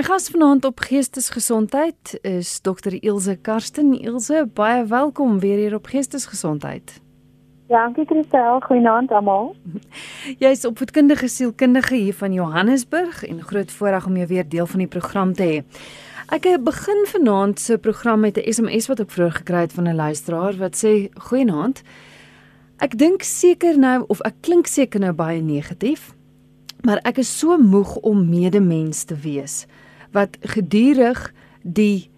My gas vanaand op Geestesgesondheid is Dr. Ilse Karsten. Ilse, baie welkom weer hier op Geestesgesondheid. Dankie Christel, goeienaand almal. Jy is opvoedkundige sielkundige hier van Johannesburg en groot voorreg om jou weer deel van die program te hê. Ek begin vanaand se program met 'n SMS wat ek vroeër gekry het van 'n luisteraar wat sê: "Goeienaand. Ek dink seker nou of ek klink seker nou baie negatief, maar ek is so moeg om medemens te wees wat gedurig die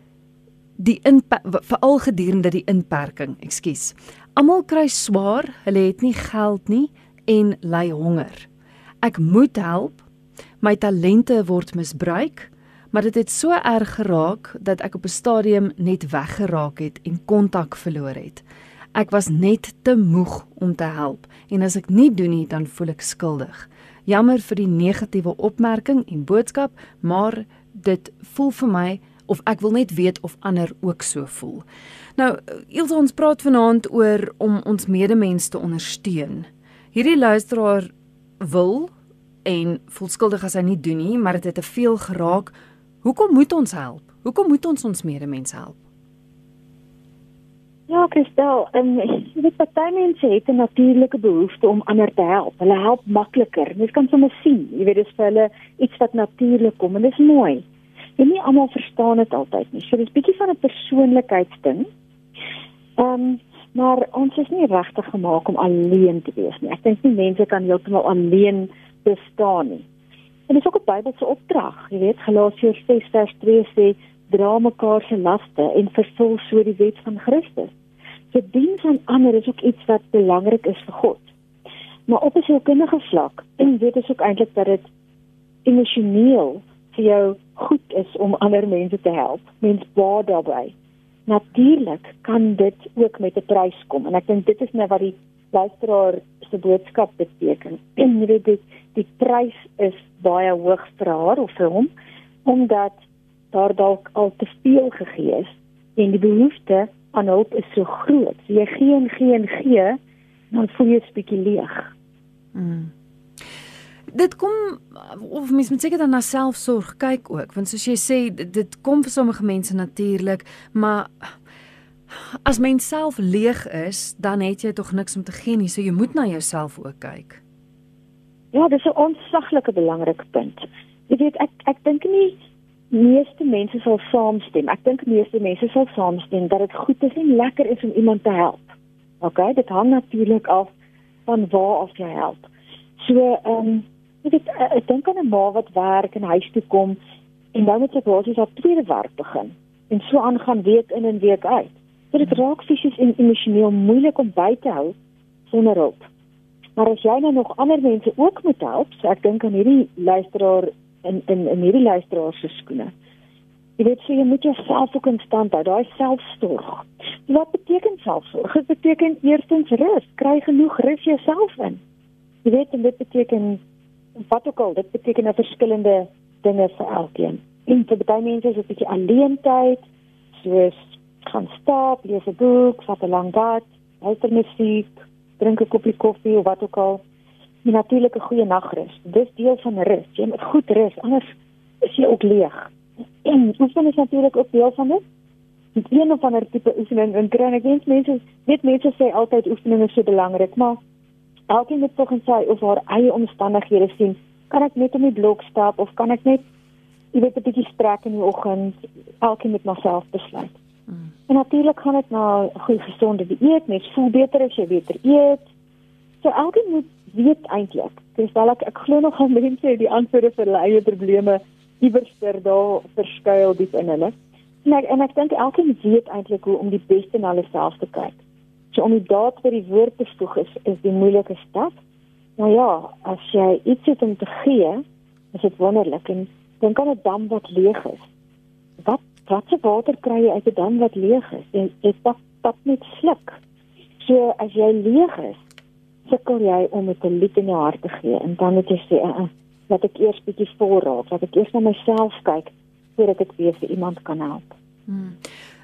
die veral gedurende die inperking, ekskuus. Almal kry swaar, hulle het nie geld nie en ly honger. Ek moet help. My talente word misbruik, maar dit het so erg geraak dat ek op 'n stadium net weggeraak het en kontak verloor het. Ek was net te moeg om te help en as ek nie doen nie, dan voel ek skuldig. Jammer vir die negatiewe opmerking en boodskap, maar dit voel vir my of ek wil net weet of ander ook so voel. Nou, Ilse ons praat vanaand oor om ons medemens te ondersteun. Hierdie luisteraar wil en voel skuldig as hy nie doen nie, maar dit het te veel geraak. Hoekom moet ons help? Hoekom moet ons ons medemens help? Ja, Christel, en jy weet baie mense het 'n natuurlike behoefte om ander te help. Hulle help makliker. Mens kan sommer sien, jy weet dis vir hulle iets wat natuurlik kom en dit is mooi. En nie almal verstaan dit altyd nie. So dis bietjie van 'n persoonlikheidsding. Ehm, um, maar ons is nie regtig gemaak om alleen te wees nie. Ek dink nie mense kan heeltemal alleen bestaan nie. En dis ook 'n Bybelse opdrag, jy weet, Galasiërs 6:2 sê dra mekaar se laste en vervul so die wet van Christus se dien van ander is ook iets wat belangrik is vir God. Maar op 'n sielkundige vlak, en weet ek ook eintlik dat dit emosioneel vir jou goed is om ander mense te help. Mens baat daarbey. Natuurlik kan dit ook met 'n prys kom en ek dink dit is nou wat die luisteraar se boodskap beteken. En jy weet die, die prys is baie hoog vir haar of vir hom omdat daar dalk al te veel gegee is en die behoefte aan hulp is so groot. So jy gee en gee en gee, dan voel jy 'n bietjie leeg. Mm. Dit kom of mens moet seker dan na selfsorg kyk ook, want soos jy sê, dit kom vir sommige mense natuurlik, maar as mens self leeg is, dan het jy tog niks om te gee nie, so jy moet na jouself ook kyk. Ja, dis 'n ontsaglike belangrike punt. Jy weet ek ek dink nie meeste mense sal saamstem. Ek dink meeste mense sal saamstem dat dit goed is en lekker is om iemand te help. OK, dit hang natuurlik af van waar af jy help. So, ehm, um, ek weet eh, ek dink aan 'n ma wat werk en huis toe kom en dan moet sy basies haar tweede werk begin en so aangaan week in en week uit. So dit raak fisies en emosioneel moeilik om by te hou sonder hulp. Maar as jy nou nog ander mense ook moet help, so ek dink aan hierdie luisteraar in in in hierdie luisteraar se skoene. Jy weet sê jy moet jouself ook in stand hou, daai selfsorg. Wat beteken selfsorg? Dit beteken eerstens rus, kry genoeg rus jouself in. Jy weet en dit beteken wat ook al, dit beteken 'n verskillende dinge vir elkeen. En vir baie mense is dit 'n bietjie alleen tyd, soos gaan stap, lees 'n boek, vat 'n lang bad, luister musiek, drink 'n koppie koffie of wat ook al die natuurlike goeie nagrus. Dis deel van rus. Jy moet goed rus, anders is jy ook leeg. En oefen is natuurlik ook deel van dit. Dit een of ander tipe oefening en kry weet mense, weet mense sê altyd oefening is so belangrik, maar elkeen moet tog en sy of haar eie omstandighede sien. Kan ek net op die blok stap of kan ek net jy weet 'n bietjie strek in die oggend? Elkeen moet maar self besluit. Mm. En natuurlik gaan dit na goeie gesonde dieet, mens voel beter as jy beter eet. So elkeen moet weet eintlik. Dis wel ek ek glo nog al mense het die antwoorde vir hulle eie probleme iewers ter daar verskuil diep in hulle. En ek en ek dink elkeen weet eintlik hoe om die beste na hulle self te kyk. So om die daad vir die woord te voeg is is die moeilike stap. Nou ja, as jy iets het om te gee, is dit wonderlik en dink aan 'n dam wat leeg is. Wat wat se water kry jy uit 'n dam wat leeg is? En dit pap pap net sluk. So as jy leeg is, sukkel jy om met 'n lied in jou hart te gee en dan moet jy sê, uh, "Laat ek eers bietjie voorraak, laat ek eers na myself kyk voordat ek weer vir iemand kan help." Hmm.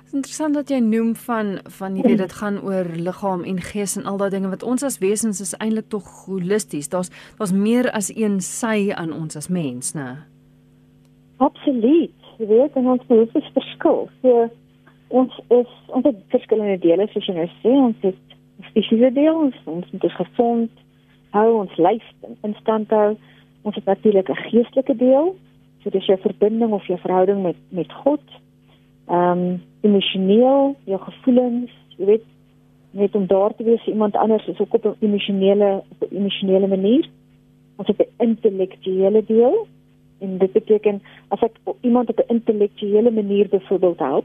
Dit is interessant dat jy noem van van jy weet dit gaan oor liggaam en gees en al daai dinge wat ons as wesens is eintlik tog holisties. Daar's daar's meer as een sy aan ons as mens, né? Absoluut. Jy weet, ons behoeftes verskil. So ons is ons het verskillende dele soos jy nou sê, ons het fisiese deel, ons, ons moet gesond hou, ons lyf in stand hou. Ons het natuurlik 'n geestelike deel. So dis jou verbinding of jou verhouding met met God. Ehm um, emosioneel, jou gevoelens, jy weet, net om daar te wees vir iemand anders is ook op 'n emosionele op 'n emosionele manier. Ons het 'n intellektuele deel en dit beteken as ek iemand op 'n intellektuele manier byvoorbeeld help,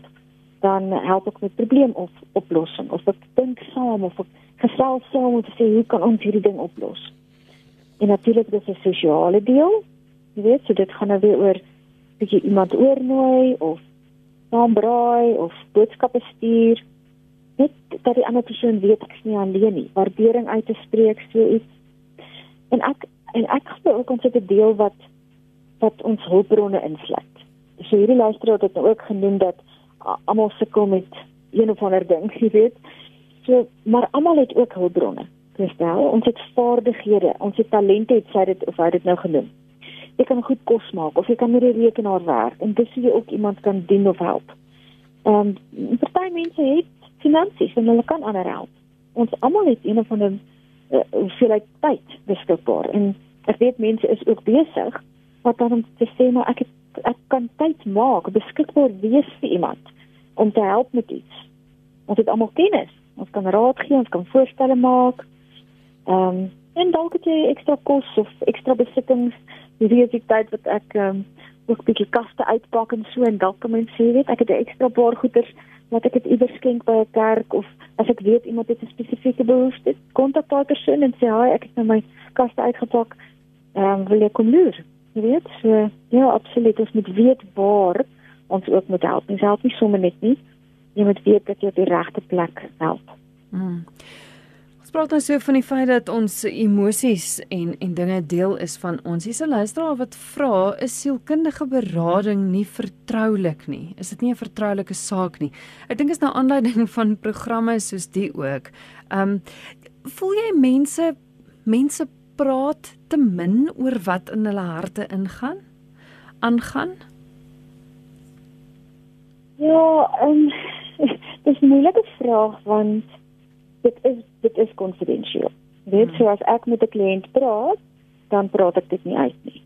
dan help ek met probleemoplossing of ek dink saam of ek gesels saam om te sê hoe kan ons hierdie ding oplos. En natuurlik dis 'n sosiale deel. Jy weet, so dit gaan nou weer oor bietjie iemand oornooi of saambraai of boodskappe stuur net dat die ander persoon weet ek is nie alleen nie. Waardering uit te spreek so iets. En ek en ek glo ook ons het 'n deel wat wat ons hulpbronne insluit. So hierdie luisteraar het ook genoem dat almal sukkel met een of ander ding, jy weet. So maar almal het ook hulpbronne. Verstel, ons het vaardighede, ons het talente, het sy dit of hy dit nou genoem. Jy kan goed kos maak of jy kan met die rekenaar werk en dis hoe jy ook iemand kan dien of help. Ehm um, party mense het finansies en hulle kan ander help. Ons almal het een of ander uh, hoeveelheid tyd beskikbaar en ek weet mense is ook besig wat dan om te sê maar ek het, ek kan tyd maak beskikbaar wees vir iemand om te help met iets. Ons het almal kennis. Ons kan raad gee, ons kan voorstelle maak. Ehm um, en dalk het jy ekstra kos of ekstra besittings. Jy weet die tyd wat ek um, ook bietjie kaste uitpak en so en dalk kan mens sê weet ek het 'n ekstra paar goeder wat ek dit iewers skenk by 'n kerk of as ek weet iemand het 'n spesifieke behoefte, kontak daai persoon en sê hi, ek het nou my kaste uitgepak. Ehm um, wil jy kom loer? Jy weet, so ja, absoluut, ons moet weet waar ons ook moet help. Ons help nie sommer net nie. Jy moet weet dat jy op die regte plek help. Mm praat nou so van die feit dat ons emosies en en dinge deel is van ons. Hier's 'n luisteraar wat vra, is sielkundige berading nie vertroulik nie? Is dit nie 'n vertroulike saak nie? Ek dink is nou aanleiding van programme soos die ook. Um voel jy mense mense praat te min oor wat in hulle harte ingaan? aangaan? Ja, um, dis 'n moeilike vraag want dit is dit is konfidensieel. Weet hmm. so as ek met 'n kliënt praat, dan praat ek dit nie uit nie.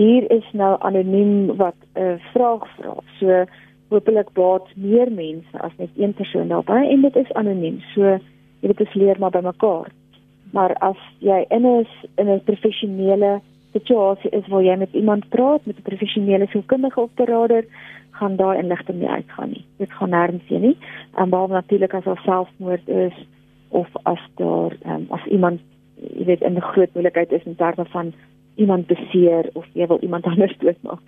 Hier is nou anoniem wat 'n uh, vraag vra. So hopelik baat meer mense as net een persoon daarbey en dit is anoniem. So jy weet dit leer maar by mekaar. Maar as jy in 'n in 'n professionele situasie is waar jy met iemand praat, met 'n professionele sielkundige operader, gaan daar inligting nie uitgaan nie. Dit gaan nêrens heen nie. En behalwe natuurlik as daar selfmoord is, of as daar um, as iemand jy weet in 'n groot moeilikheid is in terme van iemand beseer of jy wil iemand anders doodmaak.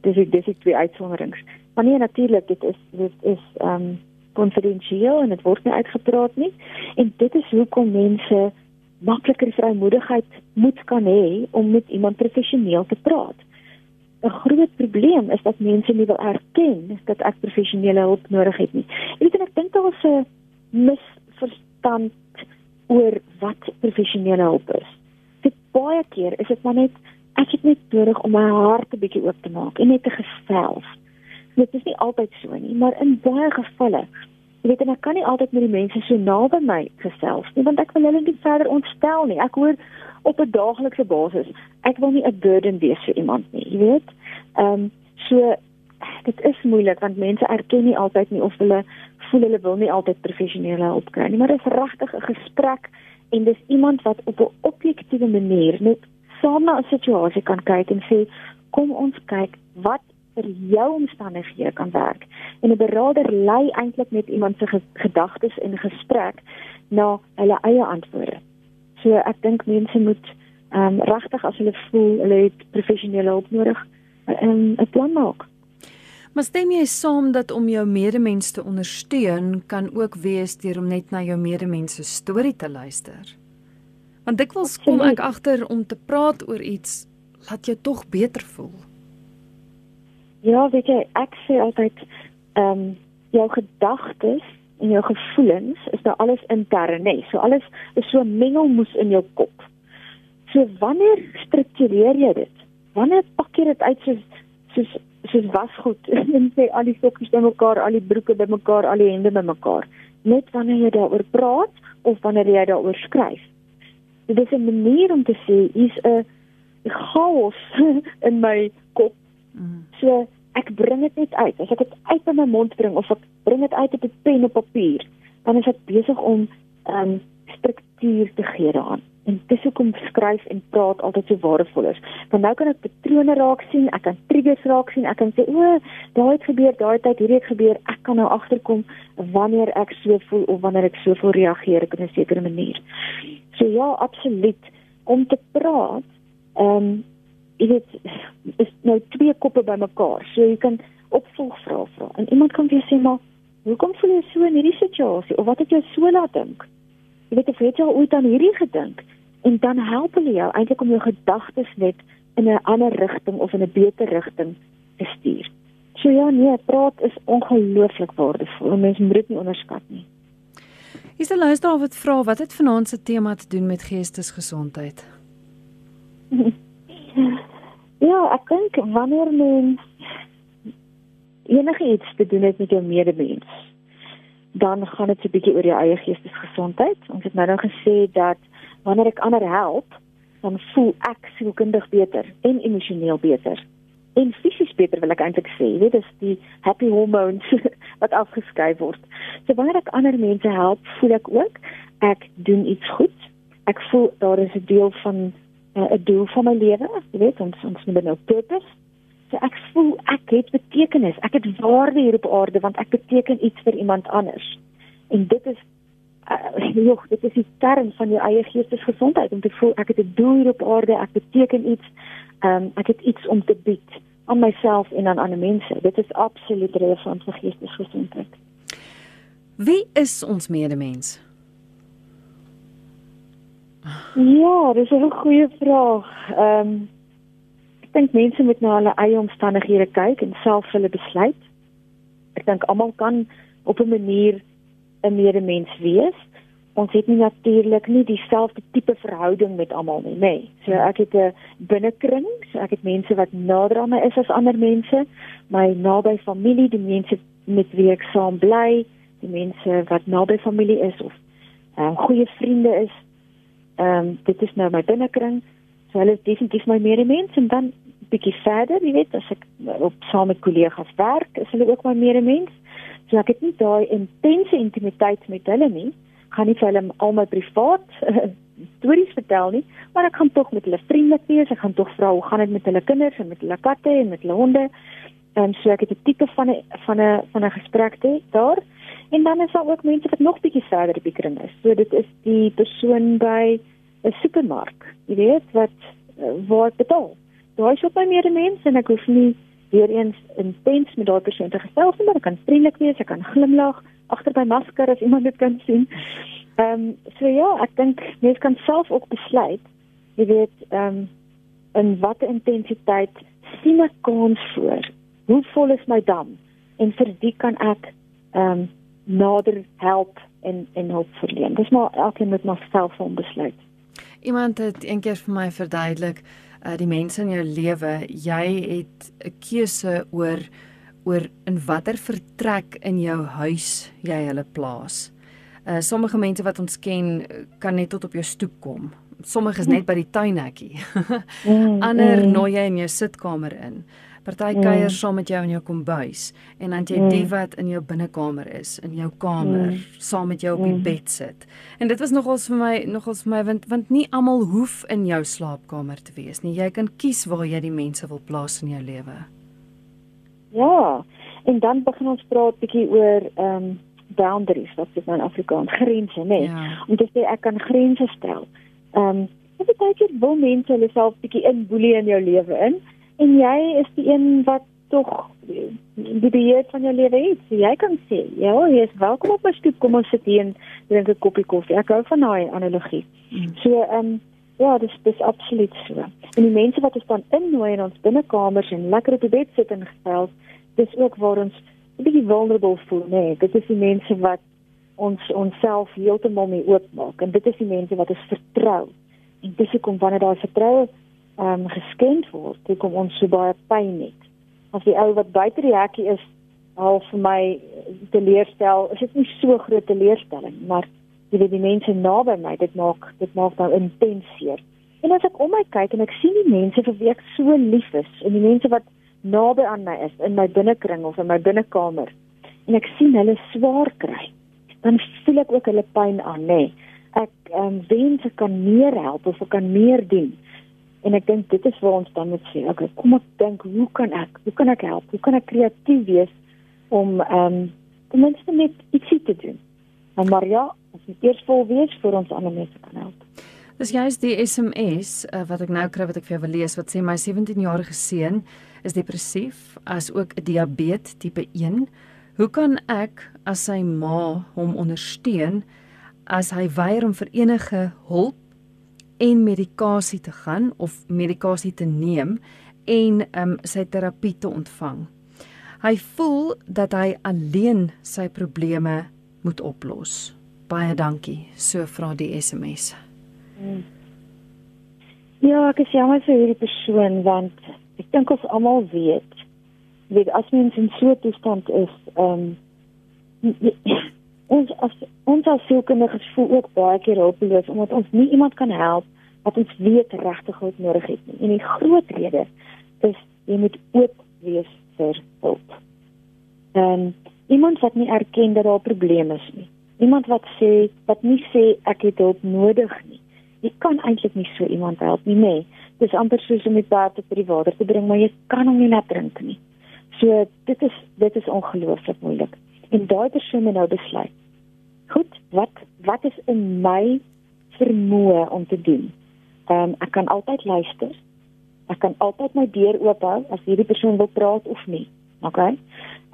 Dis ek dis ek twee uitsonderings. Maar nee natuurlik dit is dit is ehm um, konfidensieel en dit word nie uitgepraat nie en dit is hoekom mense makliker vrymoedigheid moet kan hê om met iemand professioneel te praat. 'n Groot probleem is dat mense nie wil erken dat ek professionele hulp nodig het nie. Ek weet en ek dink daar is 'n mis verstand oor wat professionele hulp is. Dit baie keer is dit maar net ek het net nodig om my hart 'n bietjie oop te maak en net te gesels. Dit is nie altyd so nie, maar in baie gevalle Jy weet en ek kan nie altyd met die mense so naby my gesels nie want ek wil hulle nie verder ontstel nie. Ek hoor op 'n daaglikse basis. Ek wil nie 'n burden wees vir iemand nie, jy weet. Ehm um, so dit is moeilik want mense erken nie altyd nie of hulle voel hulle wil nie altyd professionele hulp kry nie, maar dit is regtig 'n gesprek en dis iemand wat op 'n objektiewe manier net saam na 'n situasie kan kyk en sê kom ons kyk wat vir jou omstandighede kan werk. En 'n beraader lei eintlik met iemand se gedagtes en gesprek na hulle eie antwoorde. So ek dink mense moet ehm um, regtig as hulle voel hulle het professionele hulp nodig, 'n 'n plan maak. Maar stem jy saam dat om jou medemens te ondersteun kan ook wees deur om net na jou medemens se storie te luister? Want dikwels kom ek agter om te praat oor iets laat jou tog beter voel. Ja, weet jy, ek sê altyd ehm um, jou gedagtes en jou gevoelens is nou alles intern, nee, so alles is so mengelmoes in jou kop. So wanneer struktureer jy dit? Wanneer pak jy dit uit soos soos soos wasgoed en sê al die sokkies bymekaar, al die broeke bymekaar, al die hemde bymekaar. Net wanneer jy daaroor praat of wanneer jy daaroor skryf. Dit is 'n manier om te sê hier's 'n chaos in my kop. Mm. So ek bring dit net uit. As ek dit uit in my mond bring of ek bring dit uit op 'n pen op papier, dan is ek besig om ehm um, struktuur te gee daaraan. En dis hoekom skryf en praat altyd so waardevol is. Want nou kan ek patrone raak sien, ek kan triggers raak sien, ek kan sê o, daai het gebeur, daai tyd hierdie het gebeur. Ek kan nou agterkom wanneer ek so voel of wanneer ek so voel reageer op 'n sekere manier. So ja, absoluut om te praat, ehm um, jy weet is nou twee koppe bymekaar. So jy kan opvolgvra vra. En iemand kan jou sê maar hoekom voel jy so in hierdie situasie of wat het jou so laat dink? Jy weet of jy al ooit aan hierdie gedink en dan help hulle jou eintlik om jou gedagtes net in 'n ander rigting of in 'n beter rigting te stuur. So ja, nee, praat is ongelooflik waardevol. Mense moet dit nie onderskat nie. Is 'n luisteraar wat vra wat het vanaand se tema te doen met geestesgesondheid? Ja, ek dink wanneer mens enige iets te doen het met jou medemens, dan gaan dit 'n bietjie oor jou eie geestesgesondheid. Ons het nou nou gesê dat wanneer ek ander help, dan voel ek sielkundig beter en emosioneel beter. En fisies beter wil ek eintlik sê, weet dis die happy hormones wat afgeskei word. So wanneer ek ander mense help, voel ek ook ek doen iets goed. Ek voel daar is 'n deel van uh, 'n doel van my lewe, jy weet, ons ons noem dit nou purpose. So ek voel ek het betekenis. Ek het waarde hier op aarde want ek beteken iets vir iemand anders. En dit is uh, joh, dit is die kern van jou eie geestesgesondheid om te voel ek het 'n doel op aarde, ek beteken iets. Ehm um, ek het iets om te bied aan myself en aan ander mense. Dit is absoluut relevant vir geestesgesondheid. Wie is ons medemens? Ja, dis 'n goeie vraag. Ehm um, ek dink mense moet na hulle eie omstandighede kyk en self hulle besluit. Ek dink almal kan op 'n manier 'n medemens wees. Ons het nie natuurlik nie dieselfde tipe verhouding met almal nie, nê. Nee. So ek het 'n binnekring, so ek het mense wat nader aan my is as ander mense, my naby familie, die mense met wie ek saam bly, die mense wat naby familie is of uh, goeie vriende is Ehm um, dit is nou my binnekring. So hulle is definitief my medemens en dan bietjie verder, jy weet, as ek op saam met kollegas werk, is hulle ook my medemens. So ek het nie daai intense intimiteit met hulle nie. Gaan nie vir hulle al my privaat stories vertel nie, maar ek gaan tog met hulle vriendelik wees. Ek gaan tog vra hoe gaan dit met hulle kinders en met hulle katte en met hulle honde. En so ek het 'n tipe van 'n van 'n van 'n gesprek te daar. En dan is daar ook mense wat nog bietjie verder kring is. So dit is die persoon by 'n supermark, jy weet wat uh, wat betaal. Daai is op my medemens en ek hoef nie weer eens intens met daai persoon te gesels maar ek kan vriendelik wees, ek kan glimlag agter my masker as iemand dit kan sien. Ehm um, so ja, ek dink mense kan self ook besluit, jy weet, ehm um, in watter intensiteit sien ek kans voor. Hoe vol is my dam? En vir wie kan ek ehm um, nader help en en hulp verleen. Dis maar elkeen moet maar self van besluit. Iemand het eendag vir my verduidelik uh die mense in jou lewe, jy het 'n keuse oor oor in watter vertrek in jou huis jy hulle plaas. Uh sommige mense wat ons ken kan net tot op jou stoep kom. Sommige is net by die tuinhekkie. Mm, Ander mm. nooi jy in jou sitkamer in. Party mm. kuier saam met jou in jou kombuis en dan jy mm. die wat in jou binnekamer is, in jou kamer, mm. saam met jou op die mm. bed sit. En dit was nogals vir my nogals vir my want want nie almal hoef in jou slaapkamer te wees nie. Jy kan kies waar jy die mense wil plaas in jou lewe. Ja. En dan begin ons praat bietjie oor ehm um, boundaries wat dit in Afrikaans grense, nê. Nee. Ja. Om te sê ek kan grense stel. Ehm um, dink jy wil mense hulle self bietjie inboelie in jou lewe in en jy is die een wat tog die beheer van jou lewe het. So jy kan sê, ja, jy is welkom op my stoep, kom ons sit hier en drink 'n koppie koffie. Ek hou van daai analogie. Mm. So ehm um, ja, dis dis absoluut so. En die mense wat ons dan innooi in ons binnekamers en lekker op die bed sit en gesels, dis ook waar ons 'n bietjie vulnerable voel, né? Nee, dit is die mense wat ons onsself heeltemal mee oopmaak en dit is die mense wat ons vertrou. En dis hoekom wanneer daar vertroue ehm um, geskend word, hoe kom ons so baie pyn het. as die ou wat buite die hekkie is al vir my teleurstel, is dit nie so groot teleurstelling, maar jy weet die mense naby my, dit maak dit maak nou intens seer. En as ek om my kyk en ek sien die mense vir wie ek so lief is en die mense wat naby aan my is in my binnekring of in my binnekamer en ek sien hulle swaar kry, dan voel ek ook hulle pyn aan, nê. Nee. Ek ehm um, wens ek kan meer help of ek kan meer doen. En ek dink dit is waar ons dan moet sê, okay, kom ek dink, hoe kan ek? Hoe kan ek help? Hoe kan ek kreatief wees om ehm um, ten minste net ietsie te doen? En Maria, ons moet eers vol wees vir ons ander mense kan help. Dis juist die SMS uh, wat ek nou kry wat ek vir jou wil lees wat sê my 17-jarige seun is depressief as ook 'n diabetes tipe 1. Hoe kan ek as sy ma hom ondersteun as hy weier om vir enige hulp en medikasie te gaan of medikasie te neem en um, sy terapie te ontvang? Hy voel dat hy alleen sy probleme moet oplos. Baie dankie. So vra die SMS. Hmm. Ja, ek is jammer vir hierdie persoon want ek dink ons almal weet weet as mens in so 'n toestand is, ehm um, ons as ons as sielkundiges voel ook baie keer hulpeloos omdat ons nie iemand kan help wat ons weet regtig goed nodig het nie. En die groot rede is jy moet oop wees vir hulp. Ehm um, iemand wat nie erken dat daar probleme is nie. Iemand wat sê wat nie sê ek het hulp nodig nie jy kan eintlik nie so iemand help nie, nê. Dis amper soos om met water vir die water te bring, maar jy kan hom nie laat drink nie. So dit is dit is ongelooflik moeilik. En daai persoon moet nou besluit. Goed, wat wat is in my vermoë om te doen? Ehm um, ek kan altyd luister. Ek kan altyd my deur oop hou as hierdie persoon wil praat of nie. OK?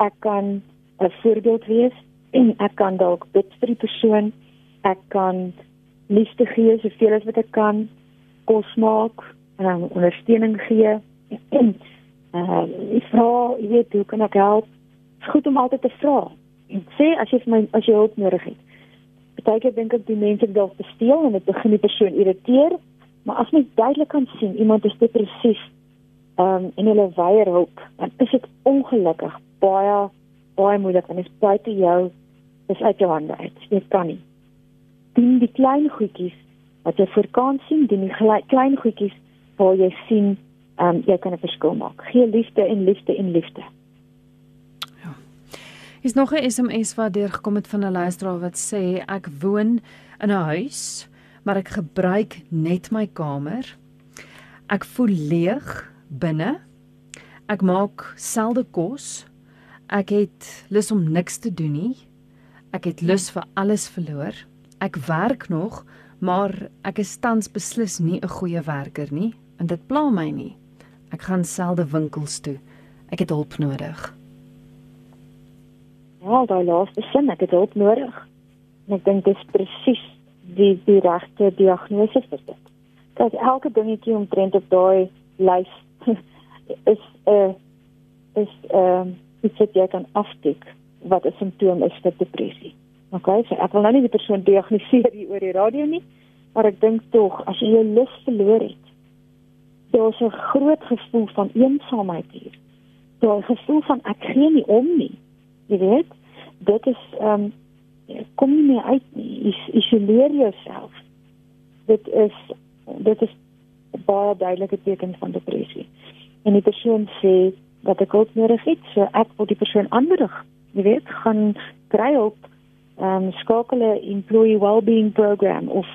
Ek kan 'n voorbeeld wees en ek kan dalk bid vir die persoon. Ek kan liefde gee soveel as wat ek kan, kos maak, um, ondersteuning gee. En uh ek vra, jy weet, hoe kan ek help? Dit is goed om altyd te vra. Sê as jy my as jy hulp nodig het. Partykeer dink ek die mense dalk besteel en dit begin die persoon irriteer, maar as mens duidelik kan sien iemand is depressief, um en hulle weier hulp, dan is dit ongelukkig baie baie moeilik en dit is buite jou is uit jou hande uit. Dit kan nie dien die klein goedjies wat jy voor kan sien, dien die klein goedjies waar jy sien ehm um, jy kan 'n verskil maak. Gee liefde en liefde en liefde. Is nog 'n SMS wat deurgekom het van 'n luisteraar wat sê ek woon in 'n huis, maar ek gebruik net my kamer. Ek voel leeg binne. Ek maak selde kos. Ek het lus om niks te doen nie. Ek het lus vir alles verloor. Ek werk nog, maar ek is tans beslis nie 'n goeie werker nie en dit pla my nie. Ek gaan selde winkels toe. Ek het hulp nodig. Ja, daai laaste sin, ek het hulp nodig. En ek dink dit is presies die die regte diagnose vir dit. Dat elke dingetjie omtrent op daai lys is 'n uh, is ehm uh, iets wat jy kan aftik wat 'n simptoom is vir depressie. Okay, so ek wil nou nie die persoon diagnoseer hier oor die radio nie, maar ek dink tog as jy jou lus verloor het, daar's 'n groot gevoel van eensaamheid hier. Daar's 'n gevoel van ek gee nie om nie. Jy weet, dit is ehm um, kom nie meer uit nie. Is isoleer jouself. Dit is dit is baie duidelike teken van depressie. En die persoon sê dat ek hulp nodig het, so ek wil die persoon aanmoedig. Jy weet, gaan kry hulp um, skakel 'n employee well-being program of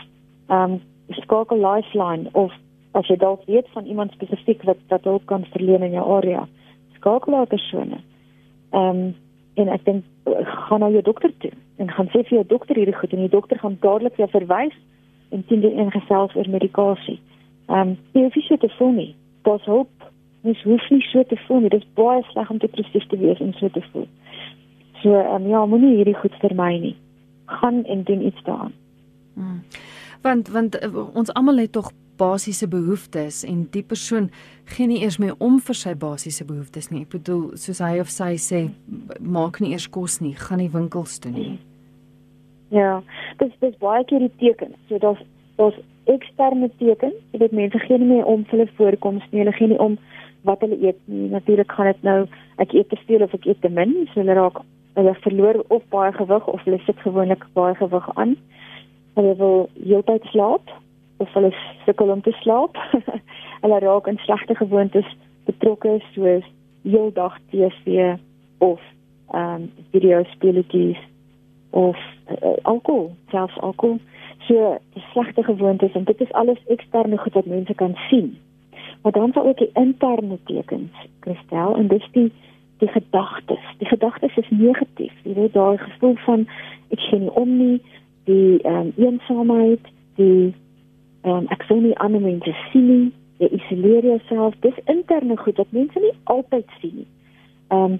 um, skakel lifeline of as jy dalk weet van iemand spesifiek wat wat hulp kan verleen in jou area skakel daai persone um, en ek dink gaan nou jou dokter toe en gaan sê vir jou dokter hierdie goed en die dokter gaan dadelik jou verwys en teen die ingesels oor medikasie um, jy hoef nie so te voel nie daar's hulp Mens hoef nie so te voel nie. Dit is baie sleg om depressief te wees en so te voel. So ehm um, ja, moenie hierdie goed vermy nie. Gaan en doen iets daaraan. Hmm. Want want uh, ons almal het tog basiese behoeftes en die persoon gee nie eers meer om vir sy basiese behoeftes nie. Ek bedoel soos hy of sy sê maak nie eers kos nie, gaan nie winkels toe nie. Ja, dis dis baie keer die teken. So daar's daar's eksterne tekens. Jy weet mense gee nie meer om vir hulle voorkoms nie. Hulle gee nie om wat hulle eet nie. Natuurlik gaan dit nou ek eet te veel of ek eet te min, so hulle raak hulle verloor of baie gewig of hulle sit gewoonlik baie gewig aan. Hulle wil heeltyd slaap of hulle sukkel om te slaap. hulle raak in slegte gewoontes betrokke soos heeldag TV of ehm um, video speletjies of uh, alkohol, selfs alkohol. So slegte gewoontes en dit is alles eksterne goed wat mense kan sien. Maar dan sal ook die interne tekens, Christel, en dis die die gedagtes. Die gedagtes is negatief. Jy weet daai gevoel van ek sien nie om nie, die ehm um, eensaamheid, die um, ek sien nie ander mense sien nie, jy isoleer jouself. Dis interne goed wat mense nie altyd sien nie. Ehm um,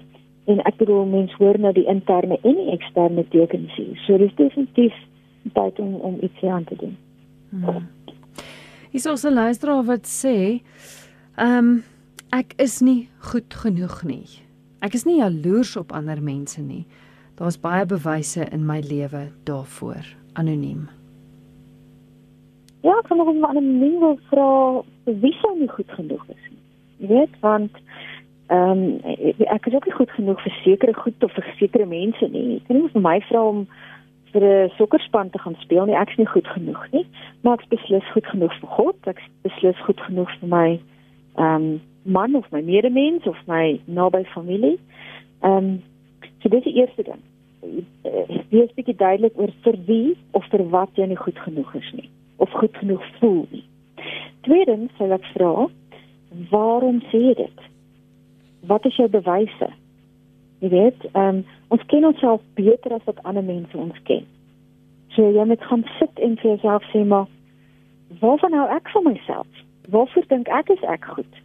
en ek bedoel mense hoor nou die interne en die eksterne tekens hier. So dis definitief tyd om om iets aan te doen. Hmm. Is ons 'n luisteraar wat sê, ehm um, ek is nie goed genoeg nie. Ek is nie jaloers op ander mense nie. Daar's baie bewyse in my lewe daarvoor. Anoniem. Ja, ek kan nog 'n anoniem wil vra wie sou nie goed genoeg is nie. Jy weet, want ehm um, ek is ook nie goed genoeg vir sekere goed of vir sekere mense nie. Ek kan nie vir my vra om vir 'n sokkerspan te gaan speel nie. Ek's nie goed genoeg nie. Maar ek beslis goed genoeg vir God. Ek beslis goed genoeg vir my ehm um, man of my medemens of my naby familie. Ehm um, so dis die eerste ding. Wees bietjie duidelik oor vir wie of vir wat jy nie goed genoeg is nie of goed genoeg voel nie. Tweedens sal ek vra, waarom sê dit? Wat is jou bewyse? Jy weet, um, ons ken onsself beter as wat ander mense ons ken. So jy moet gaan sit en vir jouself sê maar waarvan hou ek van myself? Waarvoor dink ek is ek goed?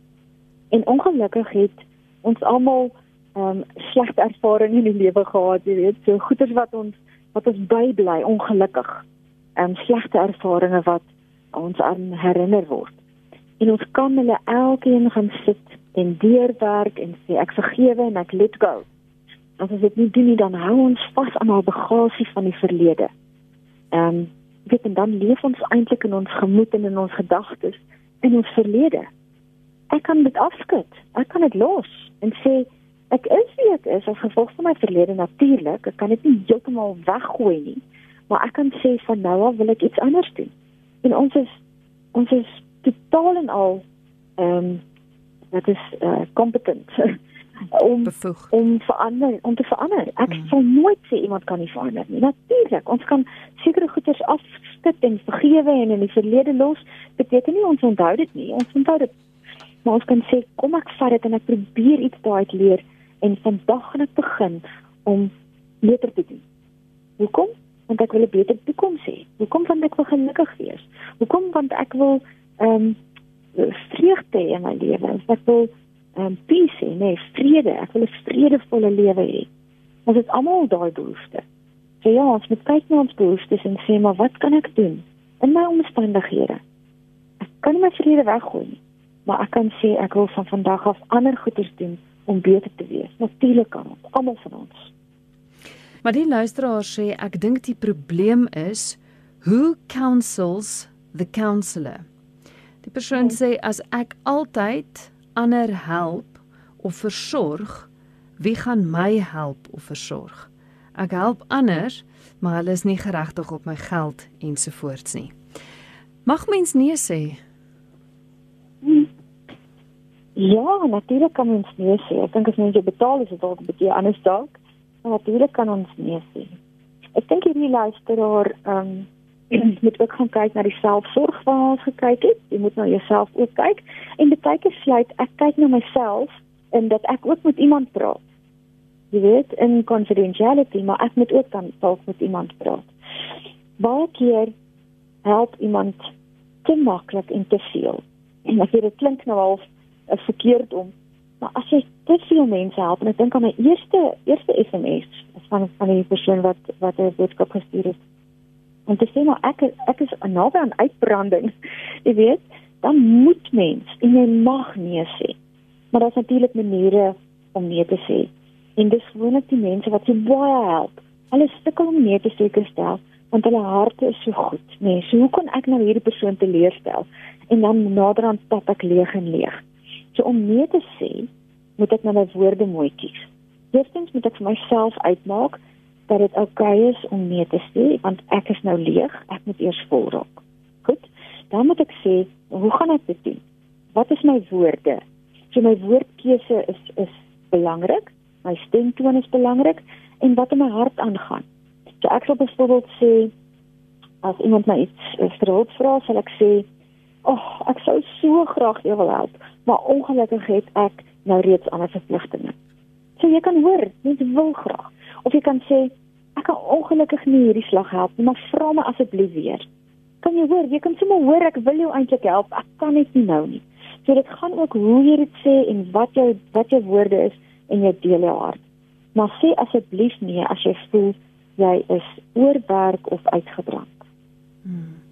En ongelukkig het ons almal ehm um, slegte ervarings in die lewe gehad, jy weet, so goeders wat ons wat ons bybly ongelukkig. Ehm um, slegte ervarings wat ons aan herinner word. En ons kan hulle elkeen gaan sit en deurwerk en sê ek vergewe en ek let go. As ons dit nie doen nie, dan hou ons vas aan haar bagasie van die verlede. Ehm um, weet en dan leef ons eintlik in ons gemoed en in ons gedagtes in ons verlede. Ek kan dit afskud. Ek kan dit los en sê ek is wie ek is as gevolg van my verlede natuurlik. Ek kan dit nie heeltemal weggooi nie, maar ek kan sê van nou af wil ek iets anders doen en ons is ons is totaal en al ehm um, wat is eh uh, kompetent om Bevoeg. om verander om te verander. Ek mm. sal nooit sê iemand kan nie verander nie. Natuurlik, ons kan sekere goeders afskud en vergewe en in die verlede los. Beteken nie ons onthou dit nie. Ons onthou dit. Maar ons kan sê kom ek vat dit en ek probeer iets daaruit leer en vandag gaan ek begin om beter te doen. Hoekom? Want ek wil 'n beter toekoms hê. Hoekom want ek wil gelukkig wees? Hoekom want ek wil ehm um, vreugde in my lewe. Ek wil ehm um, peace hê, nee, vrede. Ek wil 'n vredevolle lewe hê. Ons het almal daai behoefte. So ja, ons moet kyk na ons behoeftes en sê maar wat kan ek doen in my omstandighede? Ek kan my vrede weggooi nie, maar ek kan sê ek wil van vandag af ander goeders doen om beter te wees. Natuurlik kan ons, almal van ons. Maar die luisteraar sê ek dink die probleem is who counsels the counselor. Die persoon sê as ek altyd ander help of versorg, wie gaan my help of versorg? Ek help ander, maar hulle is nie geregtig op my geld ensovoorts nie. Mag mens nee sê? Ja, natuurlik kan mens nee sê. Ek dink as mens jy betaal is dit dalk 'n bietjie anders dalk. En natuurlik kan ons nee sê. Ek dink hierdie luisteraar ehm um, moet ook gaan kyk na die selfsorg wat ons gekyk het. Jy moet na jouself ook kyk en baie keer sluit ek kyk na myself en dat ek ook met iemand praat. Jy weet, in confidentiality, maar ek moet ook dan dalk met iemand praat. Baie keer help iemand te maklik en te veel. En as dit klink nou half uh, verkeerd om Maar as jy dit veel mense help en ek dink aan my eerste eerste SMS van van die persoon wat wat 'n boodskap gestuur het. En dit sê maar ek ek is naby aan uitbranding. Jy weet, dan moet mens en jy mag nee sê. Maar daar's natuurlik maniere om nee te sê. En dis gewoonlik die mense wat jou baie help. Hulle sukkel om nee te sê gestel want hulle harte is so goed. Nee, so hoe kon ek nou hierdie persoon teleurstel? En dan naderhand pap ek leeg en leeg. So om nee te sê, moet ek nou my woorde mooi kies. Eerstens moet ek vir myself uitmaak dat dit oukei okay is om nee te sê want ek is nou leeg, ek moet eers vol raak. Goed. Dan moet ek sê, hoe gaan ek dit doen? Wat is my woorde? So my woordkeuse is is belangrik, my stemtoon is belangrik en wat in my hart aangaan. So ek sal byvoorbeeld sê as iemand my iets verhoop vra, sal ek sê, "Ag, oh, ek sou so graag jou wil help, maar ongelukkig het ek nou reeds ander verpligtinge." So jy kan hoor, mens wil graag. Of jy kan sê, "Ek kan ongelukkig nie hierdie slag help nie, maar vra my asseblief weer." Kan jy hoor? Jy kan sommer hoor ek wil jou eintlik help, ek kan net nie nou nie. So dit gaan ook hoe jy dit sê en wat jou wat jou woorde is en jy deel jou hart. Maar sê asseblief nee as jy voel jy is oorwerk of uitgebrand. Hmm.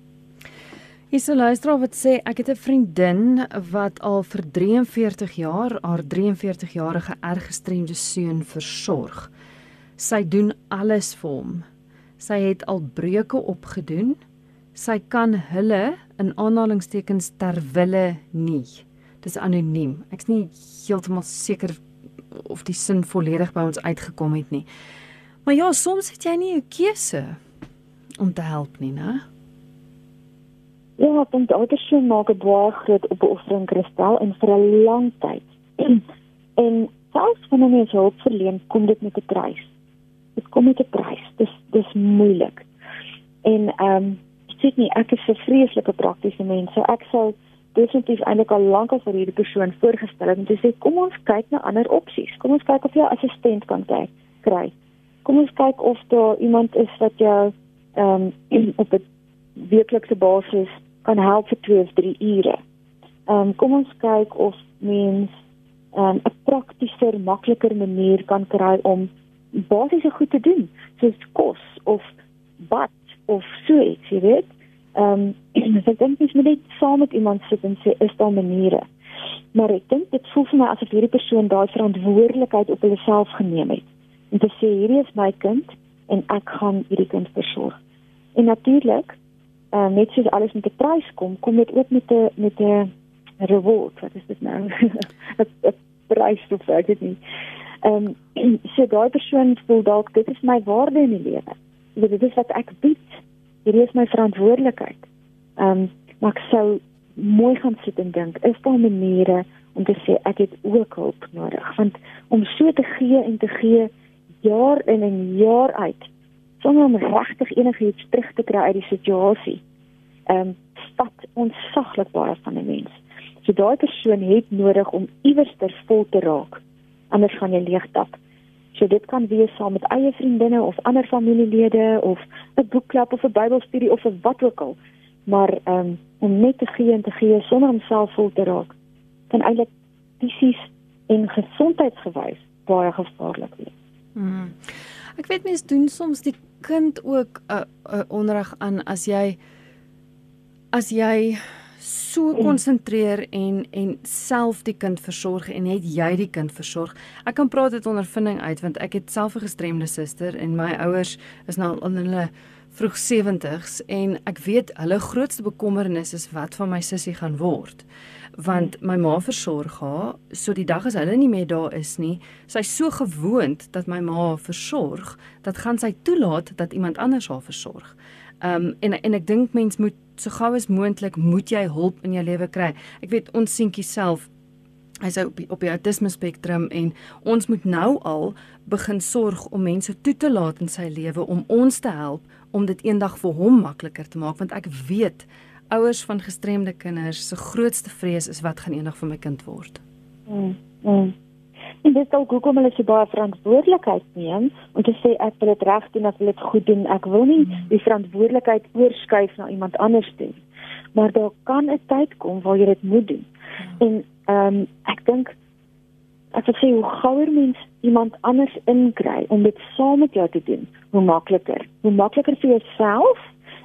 Is 'n luisteraar wat sê ek het 'n vriendin wat al vir 43 jaar haar 43-jarige erggestremde seun versorg. Sy doen alles vir hom. Sy het al breuke opgedoen. Sy kan hulle in aanhalingstekens ter wille nie. Dis anoniem. Ek's nie heeltemal seker of die sin volledig by ons uitgekom het nie. Maar ja, soms het jy nie 'n keuse om te help nie, né? Ja, ek dink ouders se maak 'n baie groot opoffering kristal en vir 'n lang tyd. en selfs wanneer jy hulp verleen, kom dit met 'n prys. Dit kom met 'n prys. Dis dis moeilik. En ehm um, sit nie ek is 'n vreeslike praktiese mens. So ek sal definitief eintlik al lank al vir hierdie persoon voorgestel het om te sê kom ons kyk na ander opsies. Kom ons kyk of jy 'n assistent kan kry. kry kom ons kyk of daar iemand is wat jou ehm um, op 'n weeklikse basis kan help vir 2 of 3 ure. Ehm um, kom ons kyk of mens ehm, 'n um, praktischer, makliker manier kan kry om basiese goed te doen, soos kos of bad of so iets, jy weet. Ehm um, ek dink jy moet net saam met iemand sit en sê is daar maniere. Maar ek dink dit voel vir my asof hierdie persoon daai verantwoordelikheid op hulle self geneem het en te sê hierdie is my kind en ek gaan hierdie kind versorg. En natuurlik, uh, net soos alles met 'n prys kom, kom dit ook met 'n met 'n reward. Wat is dit nou? 'n Prys of ek weet nie. Ehm um, so daai persoon voel dalk dit is my waarde in die lewe. Dit is wat ek bied. Hierdie is my verantwoordelikheid. Ehm um, maar ek sou mooi gaan sit en dink, is daar maniere om te sê ek het ook hulp nodig? Want om so te gee en te gee jaar in en jaar uit sonder om regtig enigiets terug te kry uit die situasie. Ehm um, vat ons saglik baie van 'n mens. So daai persoon het nodig om iewers ter vol te raak. Anders gaan jy leeg tap. So dit kan wees saam met eie vriendinne of ander familielede of 'n boekklub of 'n Bybelstudie of 'n wat ook al. Maar ehm um, om net te gee en te gee sonder om self vol te raak kan eintlik fisies en gesondheidsgewys baie gevaarlik wees. Hmm. Ek weet mense doen soms die kind ook 'n uh, uh, onreg aan as jy as jy so hmm. konsentreer en en self die kind versorg en net jy die kind versorg. Ek kan praat uit ondervinding uit want ek het self 'n gestremde suster en my ouers is nou in hulle vroeg 70s en ek weet hulle grootste bekommernis is wat van my sussie gaan word. Want my ma versorg haar so die dag as hulle nie meer daar is nie sy's so gewoond dat my ma versorg dat gaan sy toelaat dat iemand anders haar versorg. Um, en en ek dink mens moet so gou as moontlik moet jy hulp in jou lewe kry. Ek weet ons seentjie self hy's op die, op die autisme spektrum en ons moet nou al begin sorg om mense toe te laat in sy lewe om ons te help om dit eendag vir hom makliker te maak want ek weet ouers van gestremde kinders se grootste vrees is wat gaan eendag van my kind word. Mm. mm. En dit dalk hoekom hulle so baie verantwoordelikheid neem om te sê ek wil dit reg doen, ek wil dit goed doen. Ek wil nie mm. die verantwoordelikheid oorskuif na iemand anders toe. Maar daar kan 'n tyd kom waar jy dit moet doen. Mm. En ehm um, ek dink ek wil sê hoe gouer mens iemand anders inkry om dit saam met jou te doen, hoe makliker. Hoe makliker vir jouself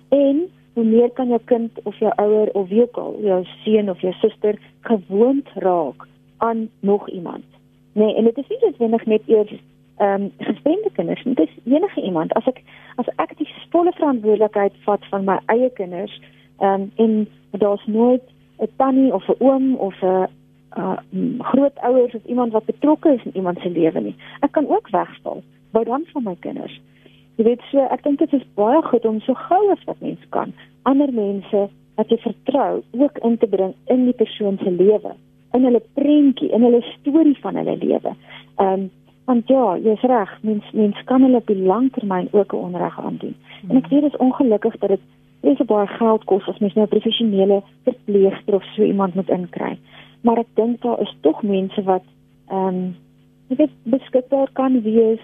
en hoe meer kan jou kind of jou ouer of wie ook al, jou seun of jou suster gewoond raak aan nog iemand. Nee, en dit is nie noodwendig net eers ehm um, gespreide kinders, dit is enige iemand. As ek as ek die volle verantwoordelikheid vat van my eie kinders, ehm um, en daar's nooit 'n tannie of 'n oom of 'n uh grootouers of iemand wat betrokke is in iemand se lewe nie. Ek kan ook wegval. Wou dan van my kinders. Jy weet so, ek dink dit is baie goed om so gou as wat mens kan ander mense wat jy vertrou ook in te bring in die persoon se lewe, in hulle prentjie, in hulle storie van hulle lewe. Ehm um, want ja, jy's reg, mens mens kan hulle op die langtermyn ook 'n onreg aandoen. En ek weet dit is ongelukkig dat dit baie baie geld kos as mens nou 'n professionele verpleegster of so iemand moet inkry maar ek dink daar is tog mense wat ehm um, jy weet beskikbaar kan wees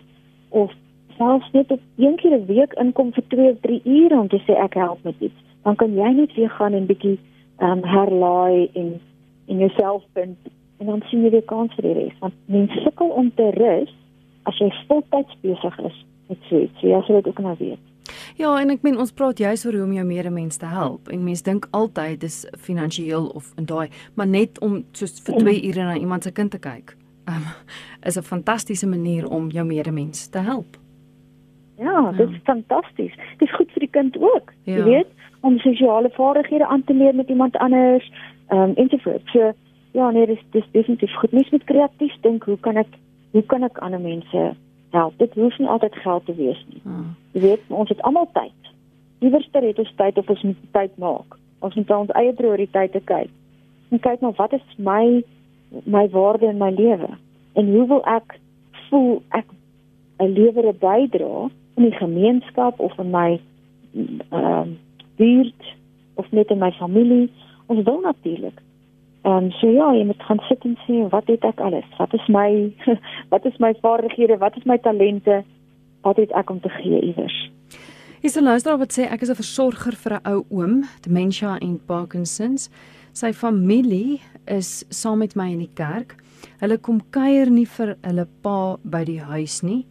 of selfs net op een keer 'n week inkom vir 2 of 3 ure om te sê ek help met iets. Dan kan jy net weer gaan en bietjie ehm um, herlaai en en jouself vind en dan sien jy weer kans vir die res. Want mense sukkel om te rus as jy voltyds besig is met so iets. Jy sal dit ook nou weet. Ja, en ek meen ons praat juis oor hoe om jou medemens te help. En mense dink altyd dis finansiëel of in daai, maar net om soos vir 2 ure na iemand se kind te kyk. Um, is 'n fantastiese manier om jou medemens te help. Ja, dit is ja. fantasties. Dit is goed vir die kind ook. Ja. Jy weet, om sosiale vaardighede aan te leer met iemand anders, ehm um, ensovoorts. So ja, nee, dis dis definitief goed. Mens moet kreatief dink, hoe kan ek hoe kan ek ander mense help. Dit hoef nie altyd geld te wees nie. Hmm. Jy weet, ons het almal tyd. Liewerste het ons tyd of ons moet tyd maak. Ons moet ons eie prioriteite kyk. En kyk maar wat is my my waarde in my lewe? En hoe wil ek voel ek 'n lewere bydra in die gemeenskap of in my ehm uh, buurt of net in my familie? Ons wil natuurlik Ehm um, so ja, jy moet gaan sit en sê wat het ek alles? Wat is my wat is my vaardighede? Wat is my talente? Wat het ek om te gee iewers? Is 'n luisteraar wat sê ek is 'n versorger vir 'n ou oom, dementia en Parkinsons. Sy familie is saam met my in die kerk. Hulle kom kuier nie vir hulle pa by die huis nie.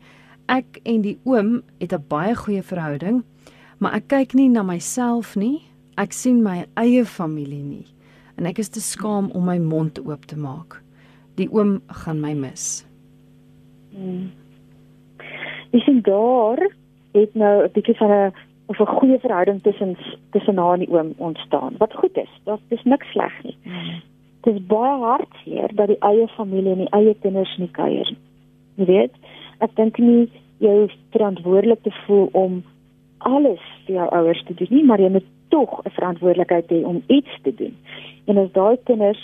Ek en die oom het 'n baie goeie verhouding, maar ek kyk nie na myself nie. Ek sien my eie familie nie en ek is te skaam om my mond oop te maak. Die oom gaan my mis. Hmm. Ek sien daar het nou 'n bietjie van 'n of 'n goeie verhouding tussen tussen haar en die oom ontstaan. Wat goed is, dit is niks sleg nie. Hmm. Dit is baie hartseer dat die eie familie en die eie kinders nie kuier nie. Jy weet, ek dink nie jy hoef verantwoordelik te voel om alles vir jou ouers te doen nie, maar jy moet tog 'n verantwoordelikheid hê om iets te doen. En as daai kinders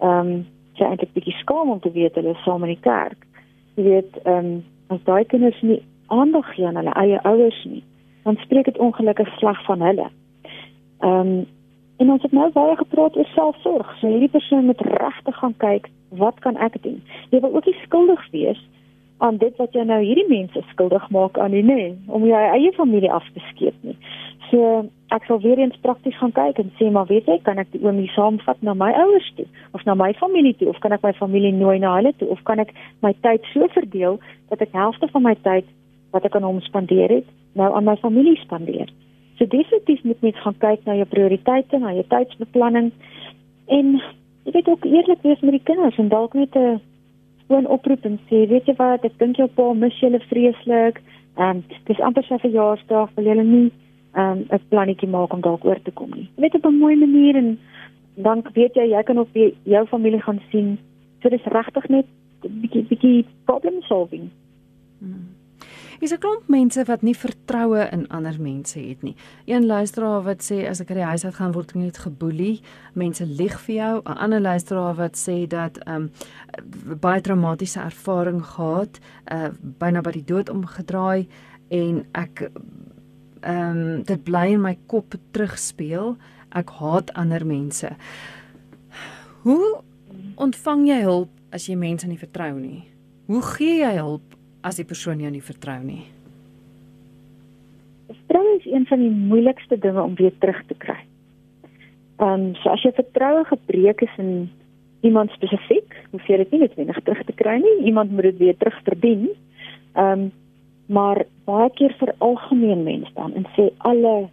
ehm um, sy eintlik bietjie skaam om te weet hulle is saam in die kerk. Jy weet, ehm um, as daai kinders nie aandag gee aan hulle eie ouers nie, dan spreek dit ongelukkig sleg van hulle. Ehm um, en ons het nou baie gepraat oor selfsorg. So hierdie persoon moet regtig gaan kyk, wat kan ek doen? Jy wil ook nie skuldig wees aan dit wat jy nou hierdie mense skuldig maak aan nie, nee, om jou eie familie af te skeep nie. So ek sal weer eens prakties gaan kyk en sê maar weet jy, kan ek die oomie saamvat na my ouers toe of na my familie toe of kan ek my familie nooi na hulle toe of kan ek my tyd so verdeel dat ek helfte van my tyd wat ek aan hom spandeer het, nou aan my familie spandeer. So definitief moet mens gaan kyk na jou prioriteite, na jou tydsbeplanning en jy weet ook eerlik wees met die kinders en dalk net 'n gewoon oproep en sê weet jy wat, ek dink jou pa mis julle vreeslik. Ehm um, dis amper sy verjaarsdag, wil julle nie um, 'n plannetjie maak om dalk oor te kom nie. Net op 'n mooi manier en dan weet jy jy kan ook weer jou familie gaan sien. So dis regtig net 'n bietjie bietjie problem solving. Hmm. Is 'n klomp mense wat nie vertroue in ander mense het nie. Een luisteraar wat sê as ek uit die huis uit gaan word ek net geboelie. Mense lieg vir jou. 'n Ander luisteraar wat sê dat ehm um, baie traumatiese ervaring gehad, uh byna by die dood omgedraai en ek ehm um, dit bly in my kop terugspeel. Ek haat ander mense. Hoe ontvang jy hulp as jy mense nie vertrou nie? Hoe gee jy hulp as die persoon jou nie vertrou nie? Vertroue is een van die moeilikste dinge om weer terug te kry. Ehm um, so as jy vertroue gebreek is in iemand spesifiek, hoef jy dit nie net weer terug te kry nie. Iemand moet dit weer terug verdien. Ehm um, maar baie keer vir algemeen mens dan en sê alle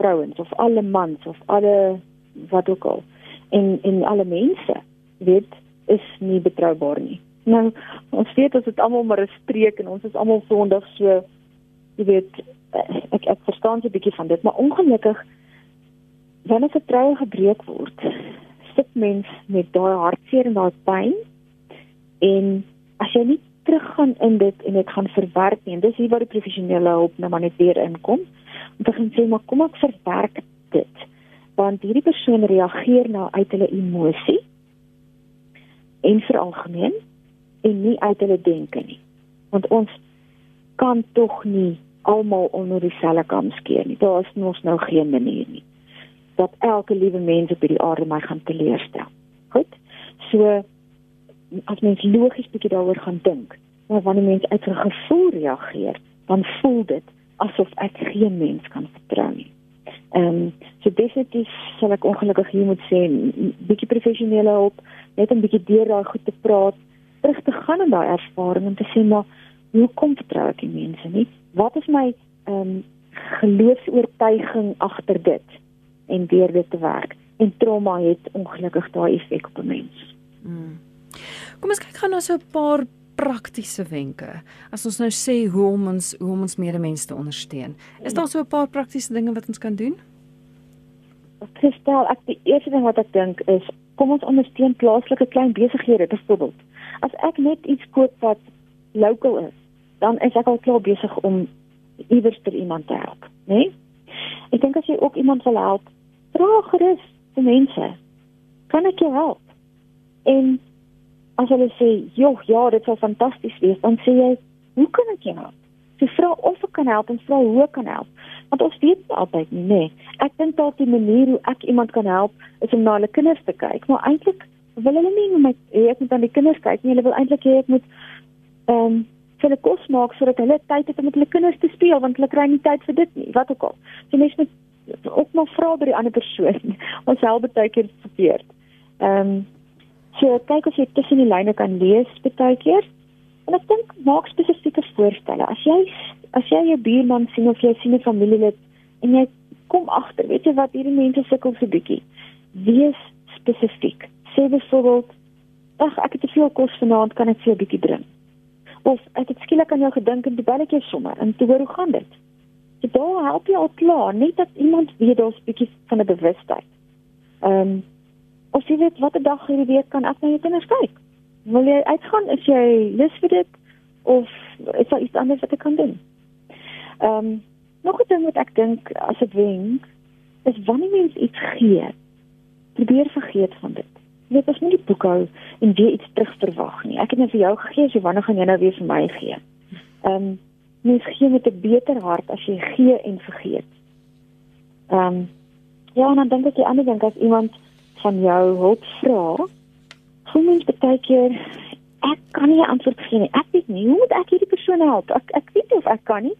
vrouens of alle mans of alle wat ook al en en alle mense weet is nie betroubaar nie. Nou ons weet ons het almal maar 'n streek en ons is almal sondig so jy weet ek ek verstaan 'n bietjie van dit maar ongelukkig wanneer vertroue gebreek word sit mens met daai hartseer en daai pyn en as jy nie teruggaan in dit en dit gaan verwerk nie. En dis hier waar die professionele hulp nou maar net weer inkom. Om te gaan sê maar kom ek verwerk dit? Want hierdie persoon reageer nou uit hulle emosie en vir algemeen en nie uit hulle denke nie. Want ons kan tog nie almal onder dieselfde kam skeer nie. Daar is mos nou geen manier nie dat elke liewe mens op hierdie aarde my gaan teleurstel goed? So as mens logies bietjie daaroor gaan dink maar wanneer mens uit 'n gevoel reageer dan voel dit asof ek geen mens kan vertrou nie Ehm um, so definitief sal ek ongelukkig hier moet sê bietjie professionele hulp, net 'n bietjie deur daai goed te praat, terug te gaan in daai ervaring en te sê maar hoe kom vertrou ek die mense nie? Wat is my ehm um, geloofs-oortuiging agter dit en deur dit te werk? En trauma het ongelukkig daai effek op 'n mens. Hmm. Kom ons kyk gou na so 'n paar praktiese wenke as ons nou sê hoe om ons hoe om ons medemens te ondersteun. Is daar so 'n paar praktiese dinge wat ons kan doen? Kristel, ek die eerste ding wat ek dink is kom ons ondersteun plaaslike klein besighede byvoorbeeld. As ek net iets koop wat local is, dan is ek al klaar besig om iewers vir iemand te help, né? Nee? Ek dink as jy ook iemand wil help, vra gerus vir mense. Kan ek jou help? En as hulle sê, "Joh, ja, dit sou fantasties wees," dan sê jy, "Hoe kan ek jou help?" Jy vra of ek kan help en vra hoe ek kan help. Want ons weet nie altyd nie, nê. Ek dink dalk die manier hoe ek iemand kan help is om na hulle kinders te kyk, maar eintlik wil hulle nie met ek moet aan die kinders kyk nie. Hulle wil eintlik hê ek moet ehm um, vir hulle kos maak sodat hulle tyd het om met hulle kinders te speel want hulle kry nie tyd vir dit nie. Wat ook al. So mens moet ook maar vra by die ander persoon. Ons help baie keer verkeerd. Ehm um, So kyk of jy tussen die lyne kan lees baie keer. En ek dink maak spesifieke voorstelle. As jy as jy jou buurman sien of jy sien 'n familielid en jy kom agter, weet jy wat hierdie mense sukkel so bietjie. Wees spesifiek. Sê byvoorbeeld, "Ag, ek het te veel kos vanaand, kan ek vir 'n bietjie bring?" Of ek het skielik aan jou gedink en toe bel ek jou sommer en toe hoor hoe gaan dit? So, help jou al klaar, net dat iemand weet daar's bietjie van 'n bewustheid. Ehm um, of jy weet watter dag hierdie week kan ek na jou kinders kyk. Wil jy uitgaan as jy lus vir dit of is daar iets anders wat ek kan doen? Ehm um, nog 'n ding wat ek dink as 'n wenk is wanneer mens iets gee, probeer vergeet van dit. Jy weet as jy nie boekhou en weer iets terugverwag nie. Ek het net vir jou gegee, so wanneer gaan jy nou weer vir my gee? Ehm um, mens gee met 'n beter hart as jy gee en vergeet. Ehm um, ja, en dan dink ek die ander ding as iemand van jou hulp vra, voel mens baie keer ek kan nie 'n antwoord gee nie. Ek weet nie hoe moet ek hierdie persoon help? Ek ek weet nie of ek kan nie.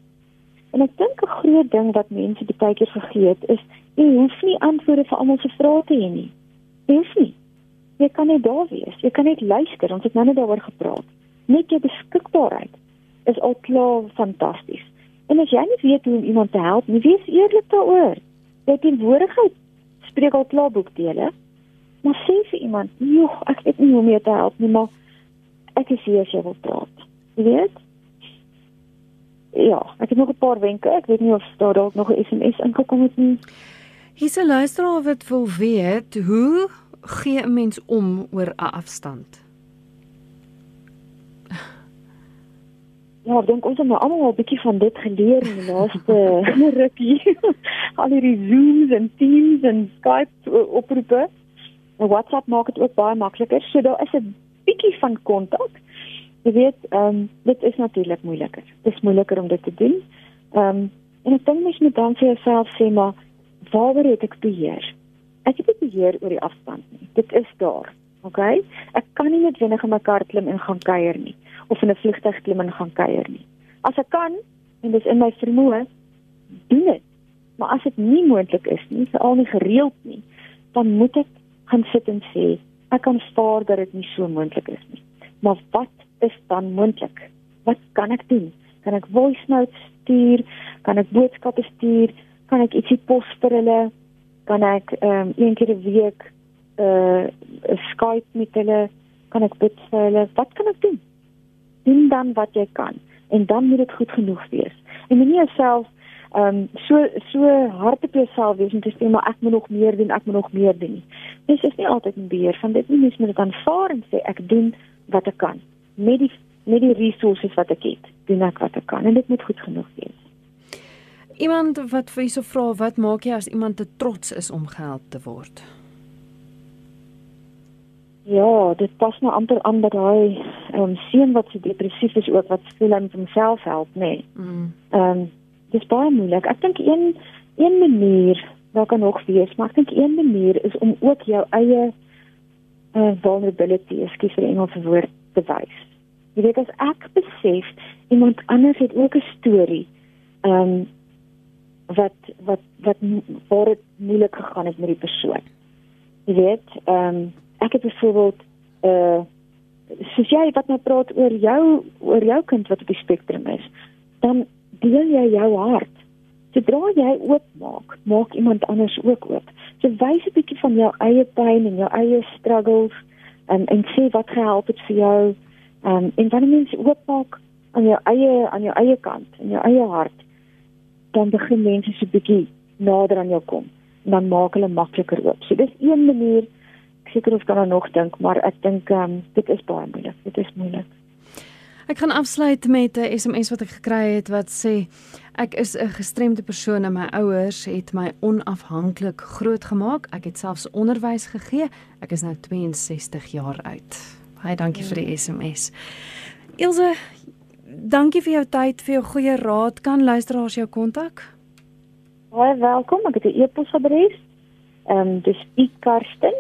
En ek dink 'n groot ding wat mense baie keer vergeet is, jy hoef nie antwoorde vir almal se vrae te hê nie. Jy hoef nie. Jy kan net daar wees. Jy kan net luister. Ons het nou net daaroor gepraat. Net jou beskikbaarheid is al klaar fantasties. En as jy nie weet hoe om iemand te help nie, wees eerlik daaroor. Jy teenwoordigheid spreek al klaar boekdele iemand, "Joh, ek weet nie hoe om jou te help nie, maar ek is hier as jy wil praat." Jy weet? Ja, ek het nog 'n paar wenke. Ek weet nie of daar dalk nog 'n SMS ingekom het nie. Hier's 'n luisteraar wat wil weet, hoe gee 'n mens om oor 'n afstand? Ja, ek dink ons het nou almal 'n bietjie van dit geleer in die laaste rukkie. Al hierdie Zooms en Teams en Skype oproepe. En WhatsApp maak dit ook baie makliker. So daar is 'n bietjie van kontak. Jy weet, ehm um, dit is natuurlik moeiliker. Dit is moeiliker om dit te doen. Ehm um, en ek dink mens moet dan vir jouself sê maar waaroor het ek beheer? Ek het nie beheer oor die afstand nie. Dit is daar. OK? Ek kan nie net wenige my kar klim en gaan kuier nie of in 'n vliegtuig klim en gaan kuier nie. As ek kan en dit is in my vermoë, doen dit. Maar as dit nie moontlik is nie, veral nie gereeld nie, dan moet ek gaan sit en sê ek kan spaar dat dit nie so moontlik is nie. Maar wat is dan moontlik? Wat kan ek doen? Kan ek voice notes stuur? Kan ek boodskappe stuur? Kan ek ietsie pos vir hulle? Kan ek ehm um, een keer 'n week 'n uh, Skype met hulle? Kan ek bid vir hulle? Wat kan ek doen? Doen dan wat jy kan en dan moet dit goed genoeg wees. En moenie jouself ehm um, so so hard op jouself wees en te sê maar ek moet nog meer doen, ek moet nog meer doen. Dis is nie altyd 'n beheer van dit nie, mens moet dit aanvaar en sê ek doen wat ek kan met die met die resources wat ek het. Doen ek wat ek kan en dit moet goed genoeg wees. Iemand wat vir jou vra wat maak jy as iemand te trots is om gehelp te word? Ja, dit pas nou amper aan by daai ehm um, seun wat so depressief is ook wat voel hy moet homself help, nê. Nee. Mm. Ehm um, dis baie moeilik. Ek dink een een manier wat kan nog wees, maar ek dink een manier is om ook jou eie uh, vulnerability, ekskuus vir Engelse woord, te wys. Jy weet as ek besef iemand anders het ook 'n storie, ehm um, wat wat wat waar dit moeilik gegaan het met die persoon. Jy weet, ehm um, ek het byvoorbeeld eh uh, soos jy wat nou praat oor jou oor jou kind wat op die spektrum is, dan deel jy jou hart. Sodra jy oopmaak, maak iemand anders ook oop. So wys 'n bietjie van jou eie pyn en jou eie struggles en en sê wat gehelp het vir jou. Um, en wanneer mense oopmaak aan jou eie aan jou eie kant, in jou eie hart, dan begin mense so 'n bietjie nader aan jou kom en dan maak hulle makliker oop. So dis een manier ek seker of kan nog dink, maar ek dink um, dit is baie moeilik. Dit is moeilik. Ek gaan afsluit met 'n SMS wat ek gekry het wat sê ek is 'n gestremde persoon en my ouers het my onafhanklik grootgemaak. Ek het selfs onderwys gegee. Ek is nou 62 jaar oud. Baie dankie vir die SMS. Ilse, dankie vir jou tyd, vir jou goeie raad. Kan luisteraars jou kontak? Baie welkom. Ek het 'n e-posadres. Ehm um, dis ikarsten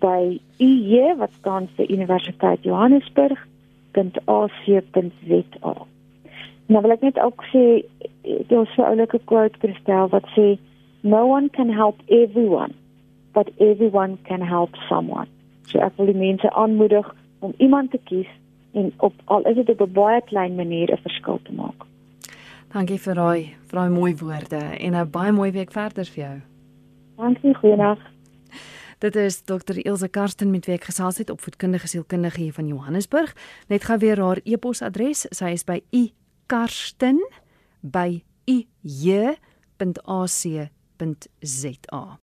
by UJ wat staan vir Universiteit Johannesburg www.ac.za. Nou wil ek net ook sê daar's 'n oulike quote Christel wat sê no one can help everyone but everyone can help someone. So ek wil die mense aanmoedig om iemand te kies en op al is dit op 'n baie klein manier 'n verskil te maak. Dankie vir daai vir daai mooi woorde en 'n baie mooi week verder vir jou. Dankie, goeienaand. Dit is Dr Ilse Karsten met wie ek gesels het op voedkundige sielkundige hier van Johannesburg. Net gou weer haar e-posadres. Sy is by ikarsten@ij.ac.za.